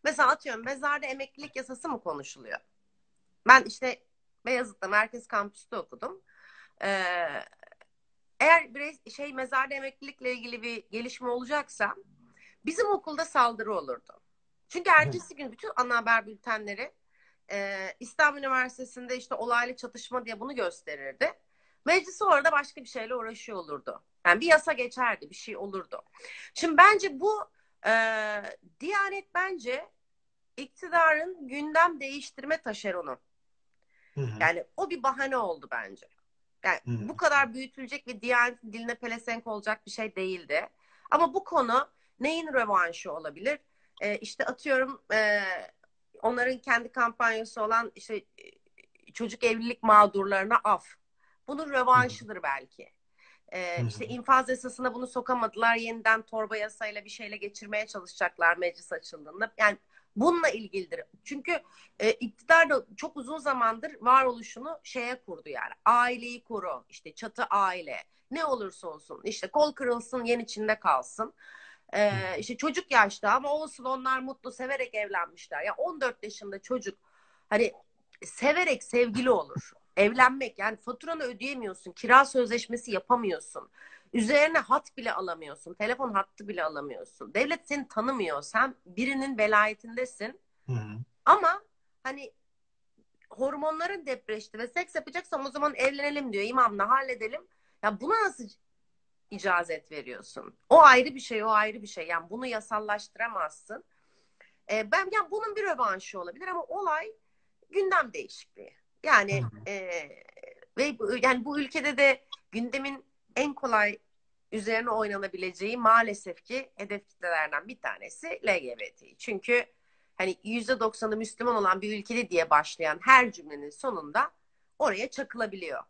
mesela atıyorum mezarda emeklilik yasası mı konuşuluyor? Ben işte Beyazıt'ta Merkez Kampüs'te okudum. Ee, eğer bir şey mezarda emeklilikle ilgili bir gelişme olacaksa bizim okulda saldırı olurdu. Çünkü ertesi gün bütün ana haber bültenleri e, İstanbul Üniversitesi'nde işte olaylı çatışma diye bunu gösterirdi. Meclis orada başka bir şeyle uğraşıyor olurdu. Yani bir yasa geçerdi, bir şey olurdu. Şimdi bence bu e, Diyanet bence iktidarın gündem değiştirme taşeronu. Hı hı. Yani o bir bahane oldu bence. Yani hı. bu kadar büyütülecek ve Diyanet diline pelesenk olacak bir şey değildi. Ama bu konu neyin revanşı olabilir? E, işte atıyorum e, onların kendi kampanyası olan işte e, çocuk evlilik mağdurlarına af. Bunun revanşıdır belki. Ee, işte infaz yasasına bunu sokamadılar. Yeniden torba yasayla bir şeyle geçirmeye çalışacaklar meclis açıldığında. Yani bununla ilgilidir. Çünkü e, iktidar da çok uzun zamandır varoluşunu şeye kurdu yani. Aileyi koru. işte çatı aile. Ne olursa olsun. işte kol kırılsın yen içinde kalsın. Ee, işte çocuk yaşta ama olsun onlar mutlu severek evlenmişler. Ya 14 yaşında çocuk hani severek sevgili olur. Evlenmek yani faturanı ödeyemiyorsun. Kira sözleşmesi yapamıyorsun. Üzerine hat bile alamıyorsun. Telefon hattı bile alamıyorsun. Devlet seni tanımıyor. Sen birinin velayetindesin. Hı hı. Ama hani hormonların depreşti ve seks yapacaksam o zaman evlenelim diyor. İmamla halledelim. Ya buna nasıl icazet veriyorsun? O ayrı bir şey, o ayrı bir şey. Yani bunu yasallaştıramazsın. Ee, ben yani bunun bir rövanşı olabilir ama olay gündem değişikliği. Yani e, ve yani bu ülkede de gündemin en kolay üzerine oynanabileceği maalesef ki hedef kitlelerden bir tanesi LGBT. Çünkü hani yüzde doksanı Müslüman olan bir ülkede diye başlayan her cümlenin sonunda oraya çakılabiliyor.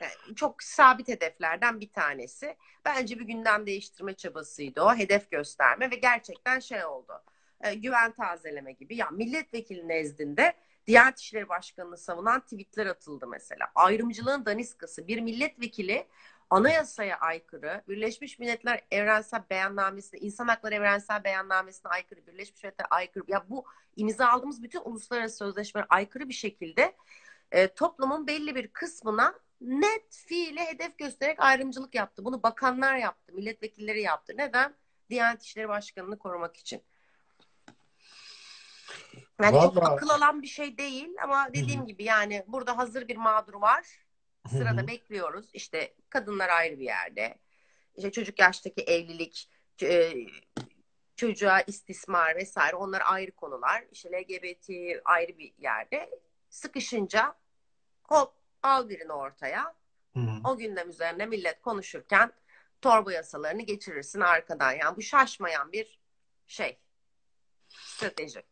Yani çok sabit hedeflerden bir tanesi. Bence bir gündem değiştirme çabasıydı o. Hedef gösterme ve gerçekten şey oldu. E, güven tazeleme gibi. Ya milletvekili nezdinde Diyanet İşleri Başkanı'nı savunan tweetler atıldı mesela. Ayrımcılığın daniskası bir milletvekili anayasaya aykırı, Birleşmiş Milletler Evrensel Beyannamesi'ne, İnsan Hakları Evrensel Beyannamesi'ne aykırı, Birleşmiş Milletler aykırı, ya bu imza aldığımız bütün uluslararası sözleşmelere aykırı bir şekilde e, toplumun belli bir kısmına net fiile hedef göstererek ayrımcılık yaptı. Bunu bakanlar yaptı, milletvekilleri yaptı. Neden? Diyanet İşleri Başkanı'nı korumak için. Yani Vallahi... çok akıl alan bir şey değil ama dediğim Hı-hı. gibi yani burada hazır bir mağdur var. Sırada Hı-hı. bekliyoruz. İşte kadınlar ayrı bir yerde. İşte çocuk yaştaki evlilik, e, çocuğa istismar vesaire onlar ayrı konular. İşte LGBT ayrı bir yerde. Sıkışınca hop al birini ortaya. Hı-hı. O gündem üzerine millet konuşurken torba yasalarını geçirirsin arkadan. Yani bu şaşmayan bir şey. Strateji.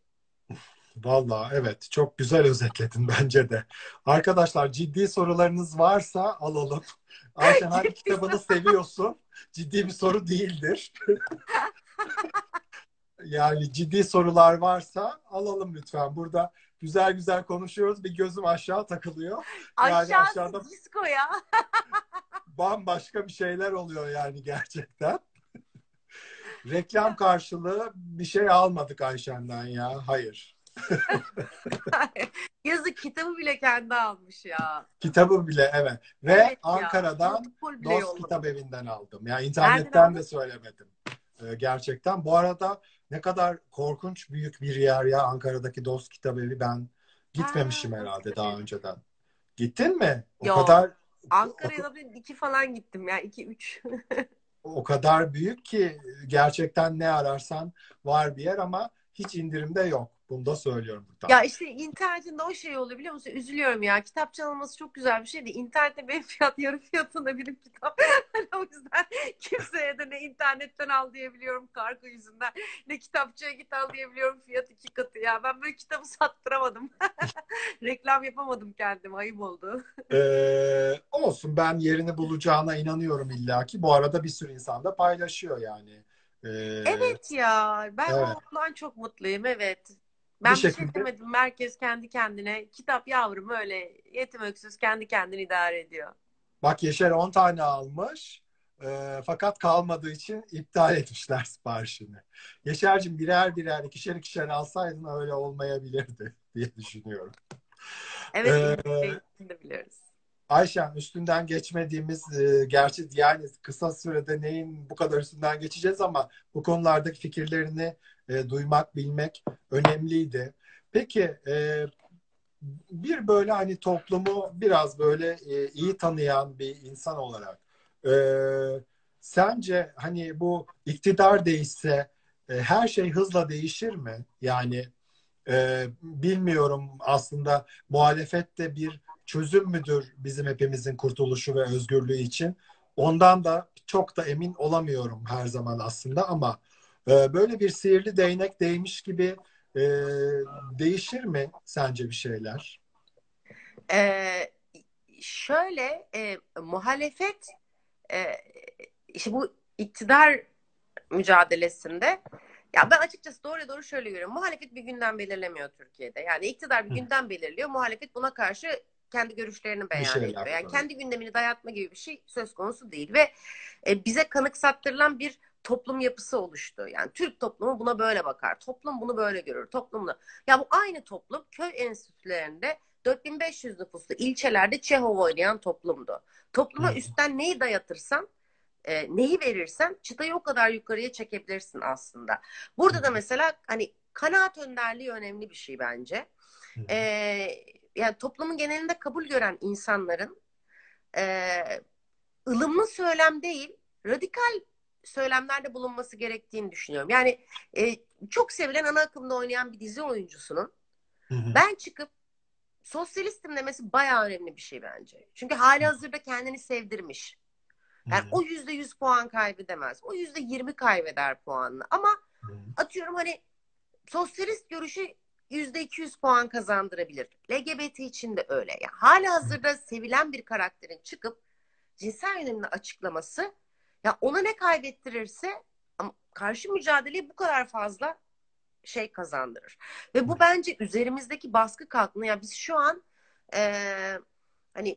Valla evet çok güzel özetledin bence de. Arkadaşlar ciddi sorularınız varsa alalım. Ayşen hangi kitabını seviyorsun? Ciddi bir soru değildir. yani ciddi sorular varsa alalım lütfen. Burada güzel güzel konuşuyoruz. Bir gözüm aşağı takılıyor.
Yani Aşağısı aşağıda disco ya.
bambaşka bir şeyler oluyor yani gerçekten. Reklam karşılığı bir şey almadık Ayşen'den ya. Hayır.
Yazık kitabı bile kendi almış ya.
Kitabı bile evet. Ve evet Ankara'dan Dost Kitap Evi'nden aldım. Yani internetten de söylemedim. Ee, gerçekten. Bu arada ne kadar korkunç büyük bir yer ya Ankara'daki Dost Kitap Evi. Ben gitmemişim ha, herhalde daha önceden. Gittin mi?
O Yok. kadar Ankara'ya da iki falan gittim ya. iki üç.
o kadar büyük ki gerçekten ne ararsan var bir yer ama hiç indirimde yok. Bunu da söylüyorum
buradan. Ya işte internetinde o şey oluyor biliyor musun? Üzülüyorum ya. Kitap çalınması çok güzel bir şey de İnternette benim fiyat yarı fiyatında bir kitap. Hani o yüzden kimseye de ne internetten al diyebiliyorum kargo yüzünden. Ne kitapçıya git al diyebiliyorum fiyat iki katı ya. Ben böyle kitabı sattıramadım. Reklam yapamadım kendim. Ayıp oldu.
ee, olsun ben yerini bulacağına inanıyorum illaki. Bu arada bir sürü insan da paylaşıyor yani. Ee,
Evet ya ben
Evet.
ondan çok mutluyum evet. Ben bir, şey
şekilde-
demedim. Herkes kendi kendine. Kitap yavrum öyle yetim öksüz kendi kendini idare ediyor.
Bak Yaşar 10 tane almış. Ee, fakat kalmadığı için iptal etmişler siparişini. Yaşar'cığım birer birer ikişer ikişer alsaydın öyle olmayabilirdi diye düşünüyorum.
Evet,
Ee,
de biliyoruz.
Ayşen üstünden geçmediğimiz e, gerçi yani kısa sürede neyin bu kadar üstünden geçeceğiz ama bu konulardaki fikirlerini e, duymak, bilmek önemliydi. Peki e, bir böyle hani toplumu biraz böyle e, iyi tanıyan bir insan olarak e, sence hani bu iktidar değişse e, her şey hızla değişir mi? Yani e, bilmiyorum aslında muhalefet de bir çözüm müdür bizim hepimizin kurtuluşu ve özgürlüğü için? Ondan da çok da emin olamıyorum her zaman aslında ama e, böyle bir sihirli değnek değmiş gibi e, değişir mi sence bir şeyler?
Ee, şöyle e, muhalefet e, işte bu iktidar mücadelesinde ya ben açıkçası doğru doğru şöyle görüyorum. Muhalefet bir gündem belirlemiyor Türkiye'de. Yani iktidar bir
Hı.
gündem belirliyor. Muhalefet buna karşı kendi görüşlerini beyan ediyor. Yani kendi gündemini dayatma gibi bir şey söz konusu değil ve e, bize kanıksattırılan bir toplum yapısı oluştu. Yani Türk toplumu buna böyle bakar. Toplum bunu böyle görür. Toplumla. Ya bu aynı toplum köy enstitülerinde 4500 nüfuslu ilçelerde Çehov oynayan toplumdu. Topluma
Hı.
üstten neyi dayatırsan, e, neyi verirsen çıtayı o kadar yukarıya çekebilirsin aslında. Burada da mesela hani kanaat önderliği önemli bir şey bence. E, yani toplumun genelinde kabul gören insanların e, ılımlı söylem değil, radikal söylemlerde bulunması gerektiğini düşünüyorum. Yani e, çok sevilen ana akımda oynayan bir dizi oyuncusunun
Hı hı.
ben çıkıp sosyalistim demesi bayağı önemli bir şey bence. Çünkü hali hazırda kendini sevdirmiş. Yani
Hı
o yüzde yüz puan kaybedemez. O yüzde yirmi kaybeder puanını. Ama
hı.
atıyorum hani sosyalist görüşü yüzde iki yüz puan kazandırabilir. LGBT için de öyle. Yani hala hazırda sevilen bir karakterin çıkıp cinsel yönelimini açıklaması ya ona ne kaybettirirse ama karşı mücadeleyi bu kadar fazla şey kazandırır. Ve bu bence üzerimizdeki baskı kalktığında ya biz şu an eee, hani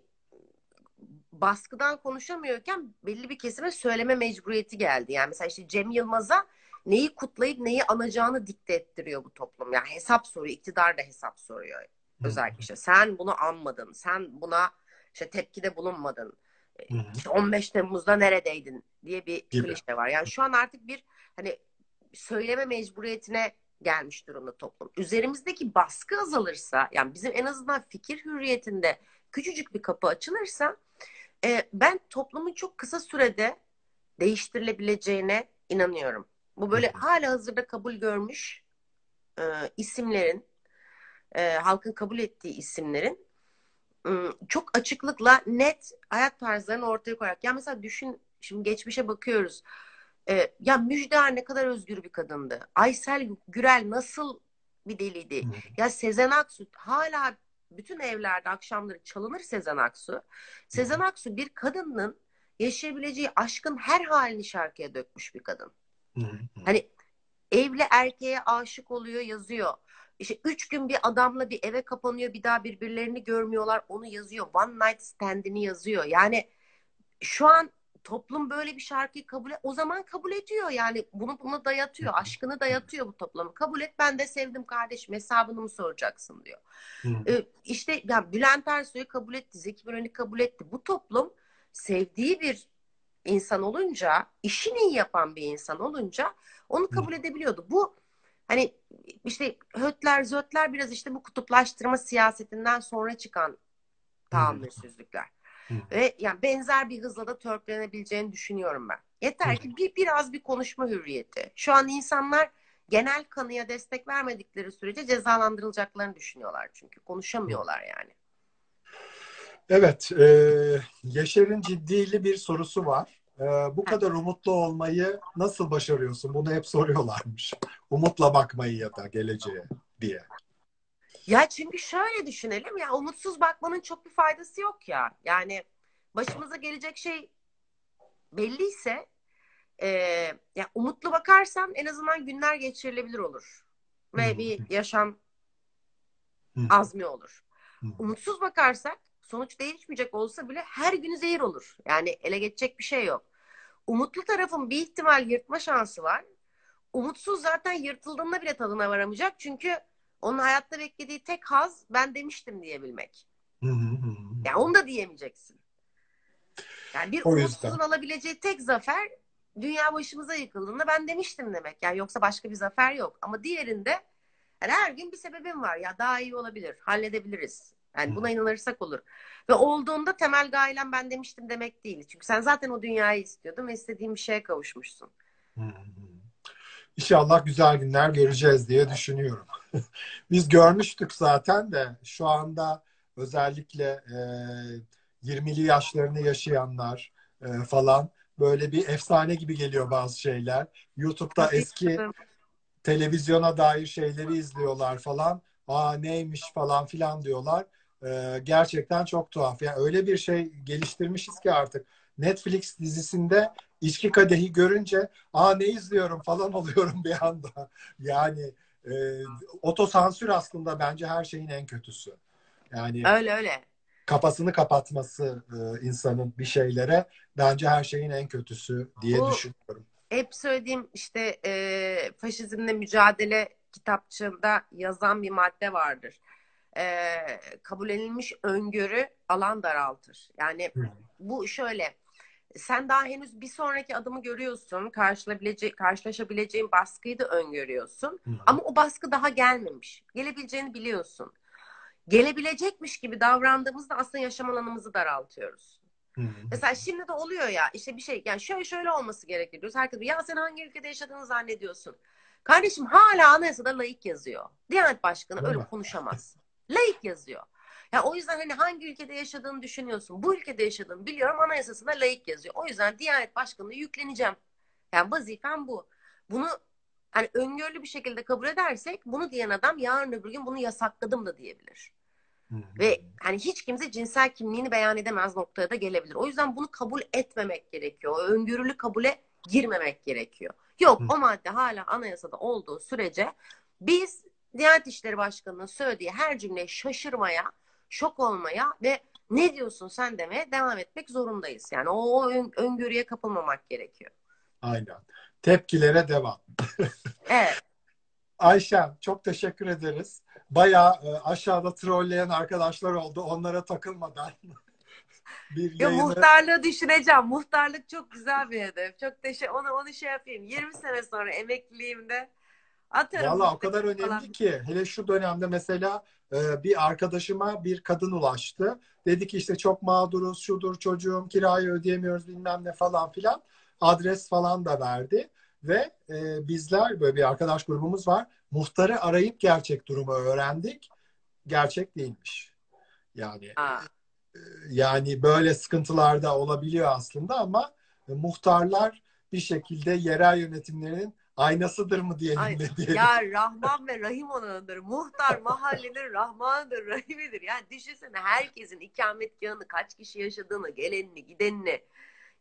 baskıdan konuşamıyorken belli bir kesime söyleme mecburiyeti geldi. Yani mesela işte Cem Yılmaz'a neyi kutlayıp neyi anacağını dikte ettiriyor bu toplum. Yani hesap soruyor, iktidar da hesap soruyor. Özellikle işte sen bunu anmadın, sen buna işte tepkide bulunmadın.
Hı hı.
İşte 15 Temmuz'da neredeydin diye bir
Gibi.
klişe var. Yani şu an artık bir hani söyleme mecburiyetine gelmiş durumda toplum. Üzerimizdeki baskı azalırsa, yani bizim en azından fikir hürriyetinde küçücük bir kapı açılırsa e, ben toplumun çok kısa sürede değiştirilebileceğine inanıyorum. Bu böyle hala hazırda kabul görmüş e, isimlerin, e, halkın kabul ettiği isimlerin çok açıklıkla net hayat tarzlarını ortaya koyarak. Ya mesela düşün, şimdi geçmişe bakıyoruz. E, ya Müjde ne kadar özgür bir kadındı. Aysel Gürel nasıl bir deliydi. Ya Sezen Aksu hala bütün evlerde akşamları çalınır Sezen Aksu. Sezen Aksu bir kadının yaşayabileceği aşkın her halini şarkıya dökmüş bir kadın. Hani evli erkeğe aşık oluyor yazıyor. İşte üç gün bir adamla bir eve kapanıyor bir daha birbirlerini görmüyorlar onu yazıyor. One night stand'ini yazıyor. Yani şu an toplum böyle bir şarkıyı kabul et, o zaman kabul ediyor yani. Bunu bunu dayatıyor aşkını dayatıyor bu toplum kabul et ben de sevdim kardeşim hesabını mı soracaksın diyor.
Hı.
ee, işte ya Bülent Ersoy'u kabul etti Zeki Müren'i kabul etti. Bu toplum sevdiği bir insan olunca işini iyi yapan bir insan olunca onu kabul edebiliyordu. Bu hani işte hötler zötler biraz işte bu kutuplaştırma siyasetinden sonra çıkan tahammülsüzlükler.
Hı.
Ve yani benzer bir hızla da törpülenebileceğini düşünüyorum ben. Yeter ki bir biraz bir konuşma hürriyeti. Şu an insanlar genel kanıya destek vermedikleri sürece cezalandırılacaklarını düşünüyorlar çünkü konuşamıyorlar yani.
Evet, e, Yaşar'ın ciddili bir sorusu var. E, bu kadar umutlu olmayı nasıl başarıyorsun? Bunu hep soruyorlarmış. Umutla bakmayı ya da geleceğe diye.
Ya çünkü şöyle düşünelim ya umutsuz bakmanın çok bir faydası yok ya. Yani başımıza gelecek şey belliyse e, yani umutlu bakarsan en azından günler geçirilebilir olur. Ve bir yaşam azmi olur. Umutsuz bakarsak sonuç değişmeyecek olsa bile her gün zehir olur. Yani ele geçecek bir şey yok. Umutlu tarafın bir ihtimal yırtma şansı var. Umutsuz zaten yırtıldığında bile tadına varamayacak. Çünkü onun hayatta beklediği tek haz ben demiştim diyebilmek. Yani onu da diyemeyeceksin. Yani bir
O yüzden.
umutsuzun alabileceği tek zafer dünya başımıza yıkıldığında ben demiştim demek. Yani yoksa başka bir zafer yok. Ama diğerinde yani her gün bir sebebim var. Ya daha iyi olabilir. Halledebiliriz. Yani buna inanırsak olur. Ve olduğunda temel gailem ben demiştim demek değil. Çünkü sen zaten o dünyayı istiyordun ve istediğin bir şeye kavuşmuşsun.
İnşallah güzel günler göreceğiz diye düşünüyorum. Biz görmüştük zaten de şu anda özellikle e, 20'li yaşlarını yaşayanlar e, falan böyle bir efsane gibi geliyor bazı şeyler. YouTube'da eski televizyona dair şeyleri izliyorlar falan. Aa neymiş falan filan diyorlar. Ee, gerçekten çok tuhaf. Yani öyle bir şey geliştirmişiz ki artık Netflix dizisinde içki kadehi görünce aa ne izliyorum falan oluyorum bir anda. Yani e, otosansür aslında bence her şeyin en kötüsü. Yani
Öyle öyle.
kafasını kapatması e, insanın bir şeylere bence her şeyin en kötüsü diye
Bu-
düşünüyorum.
hep söylediğim işte e, faşizmle mücadele kitapçığında yazan bir madde vardır. E, kabul edilmiş öngörü alan daraltır. Yani bu şöyle sen daha henüz bir sonraki adımı görüyorsun. Karşılayabilece karşılaşabileceğin baskıyı da öngörüyorsun.
Hı.
Ama o baskı daha gelmemiş. Gelebileceğini biliyorsun. Gelebilecekmiş gibi davrandığımızda aslında yaşam alanımızı daraltıyoruz.
Hı.
Mesela şimdi de oluyor ya işte bir şey yani şöyle şöyle olması gerekir diyoruz. Herkes ya sen hangi ülkede yaşadığını zannediyorsun. Kardeşim hala anayasada laik yazıyor. Diyanet Başkanı
Değil
öyle
mi?
konuşamaz. Laik yazıyor. Ya o yüzden hani hangi ülkede yaşadığını düşünüyorsun. Bu ülkede yaşadığını biliyorum anayasasında laik yazıyor. O yüzden Diyanet Başkanı'na yükleneceğim. Yani vazifem bu. Bunu hani öngörülü bir şekilde kabul edersek bunu diyen adam yarın öbür gün bunu yasakladım da diyebilir.
Hı.
Ve hani hiç kimse cinsel kimliğini beyan edemez noktaya da gelebilir. O yüzden bunu kabul etmemek gerekiyor. O öngörülü kabule girmemek gerekiyor. Yok
Hı.
o madde hala anayasada olduğu sürece biz Diyanet İşleri Başkanı'nın söylediği her cümleye şaşırmaya, şok olmaya ve ne diyorsun sen demeye devam etmek zorundayız. Yani o, o ön- öngörüye kapılmamak gerekiyor.
Aynen. Tepkilere devam.
Evet.
Ayşem çok teşekkür ederiz. Bayağı e, aşağıda trolleyen arkadaşlar oldu. Onlara takılmadan bir
Ya
yayını
muhtarlığı düşüneceğim. Muhtarlık çok güzel bir hedef. Çok teşekkür onu onu şey yapayım. 20 sene sonra emekliliğimde atarım.
Valla o kadar
falan.
önemli ki hele şu dönemde mesela e, bir arkadaşıma bir kadın ulaştı. Dedi ki işte çok mağduruz, şudur çocuğum, kirayı ödeyemiyoruz bilmem ne falan filan. Adres falan da verdi. Ve e, bizler böyle bir arkadaş grubumuz var. Muhtarı arayıp gerçek durumu öğrendik. Gerçek değilmiş. Yani
Aa,
yani böyle sıkıntılar da olabiliyor aslında ama e, muhtarlar bir şekilde yerel yönetimlerin aynasıdır mı diyelim
Ay,
diyelim.
ya Rahman ve Rahim olanıdır. Muhtar mahallenin Rahmanıdır, Rahimidir. Yani düşünsene herkesin ikametgahını, kaç kişi yaşadığını, gelenini, gidenini,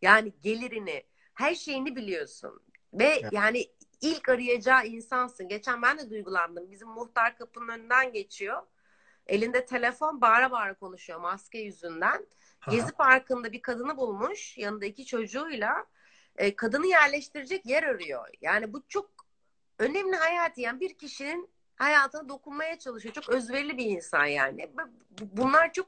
yani gelirini, her şeyini biliyorsun. Ve
Evet.
yani ilk arayacağı insansın. Geçen ben de duygulandım. Bizim muhtar kapının önünden geçiyor. Elinde telefon bağıra bağıra konuşuyor maske yüzünden.
Ha,
Gezi Parkı'nda bir kadını bulmuş yanında iki çocuğuyla. E, kadını yerleştirecek yer arıyor. Yani bu çok önemli hayati. Yani bir kişinin hayatına dokunmaya çalışıyor. Çok özverili bir insan yani. Bu- Bunlar çok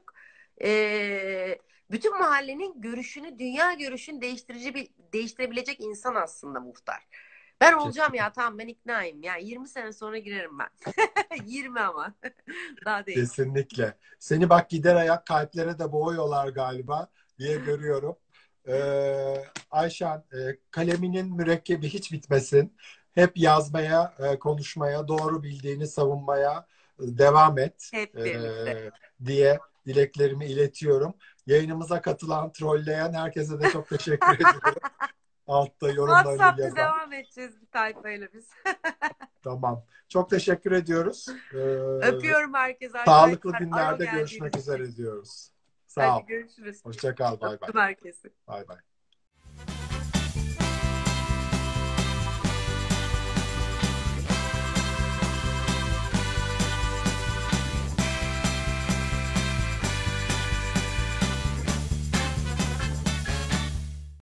e, bütün mahallenin görüşünü, dünya görüşünü değiştirici bir değiştirebilecek insan aslında muhtar. Ben olacağım ya tamam ben iknayım. Yani 20 sene sonra girerim ben. 20 ama. Daha değil.
Kesinlikle. Seni bak gider ayak kalplere de boğuyorlar galiba diye görüyorum. Ee, Ayşen e, kaleminin mürekkebi hiç bitmesin. Hep yazmaya, e, konuşmaya, doğru bildiğini savunmaya e, devam et
Hep
e,
birlikte.
diye dileklerimi iletiyorum. Yayınımıza katılan, trolleyen herkese de çok teşekkür ediyorum. Altta yorumlarını
WhatsApp'ta
yazan.
devam edeceğiz bir tayfayla biz.
Tamam. Çok teşekkür ediyoruz. Ee,
Öpüyorum herkese.
Sağlıklı günlerde görüşmek üzere diyoruz. Sağ ol.
Hadi görüşürüz.
Hoşça kal. Bay bay.
Öptüm herkesi.
Bay bay.